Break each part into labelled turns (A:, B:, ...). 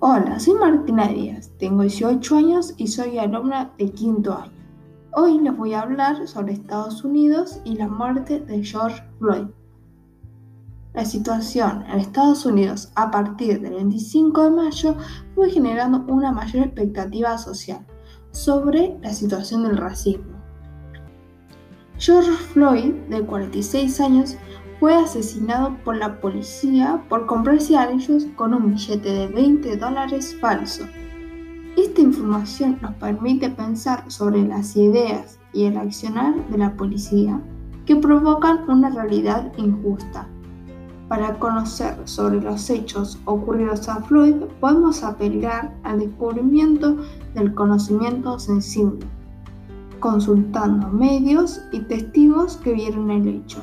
A: Hola, soy Martina Díaz, tengo 18 años y soy alumna de quinto año. Hoy les voy a hablar sobre Estados Unidos y la muerte de George Floyd. La situación en Estados Unidos a partir del 25 de mayo fue generando una mayor expectativa social sobre la situación del racismo. George Floyd, de 46 años, fue asesinado por la policía por comprarse a ellos con un billete de 20 dólares falso. Esta información nos permite pensar sobre las ideas y el accionar de la policía que provocan una realidad injusta. Para conocer sobre los hechos ocurridos a Floyd podemos apelar al descubrimiento del conocimiento sensible, consultando medios y testigos que vieron el hecho.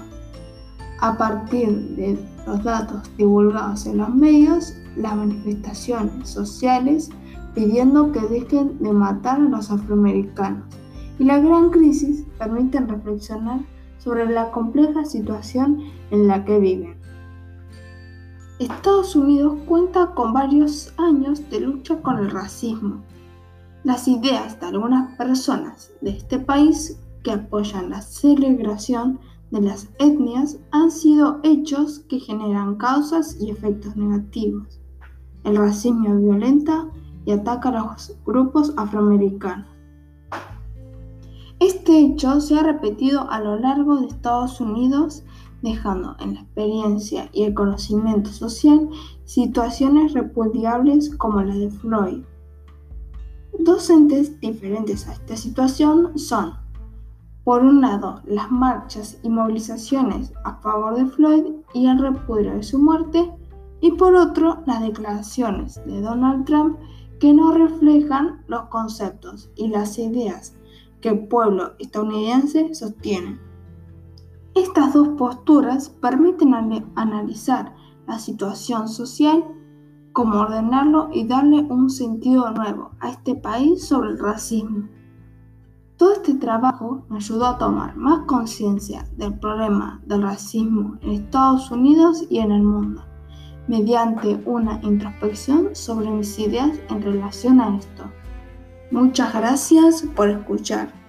A: A partir de los datos divulgados en los medios, las manifestaciones sociales pidiendo que dejen de matar a los afroamericanos y la gran crisis permiten reflexionar sobre la compleja situación en la que viven. Estados Unidos cuenta con varios años de lucha con el racismo. Las ideas de algunas personas de este país que apoyan la celebración de las etnias han sido hechos que generan causas y efectos negativos. El racismo violenta y ataca a los grupos afroamericanos. Este hecho se ha repetido a lo largo de Estados Unidos, dejando en la experiencia y el conocimiento social situaciones repudiables como la de Floyd. Dos entes diferentes a esta situación son por un lado, las marchas y movilizaciones a favor de Floyd y el repudio de su muerte, y por otro, las declaraciones de Donald Trump que no reflejan los conceptos y las ideas que el pueblo estadounidense sostiene. Estas dos posturas permiten analizar la situación social, cómo ordenarlo y darle un sentido nuevo a este país sobre el racismo. Todo este trabajo me ayudó a tomar más conciencia del problema del racismo en Estados Unidos y en el mundo, mediante una introspección sobre mis ideas en relación a esto. Muchas gracias por escuchar.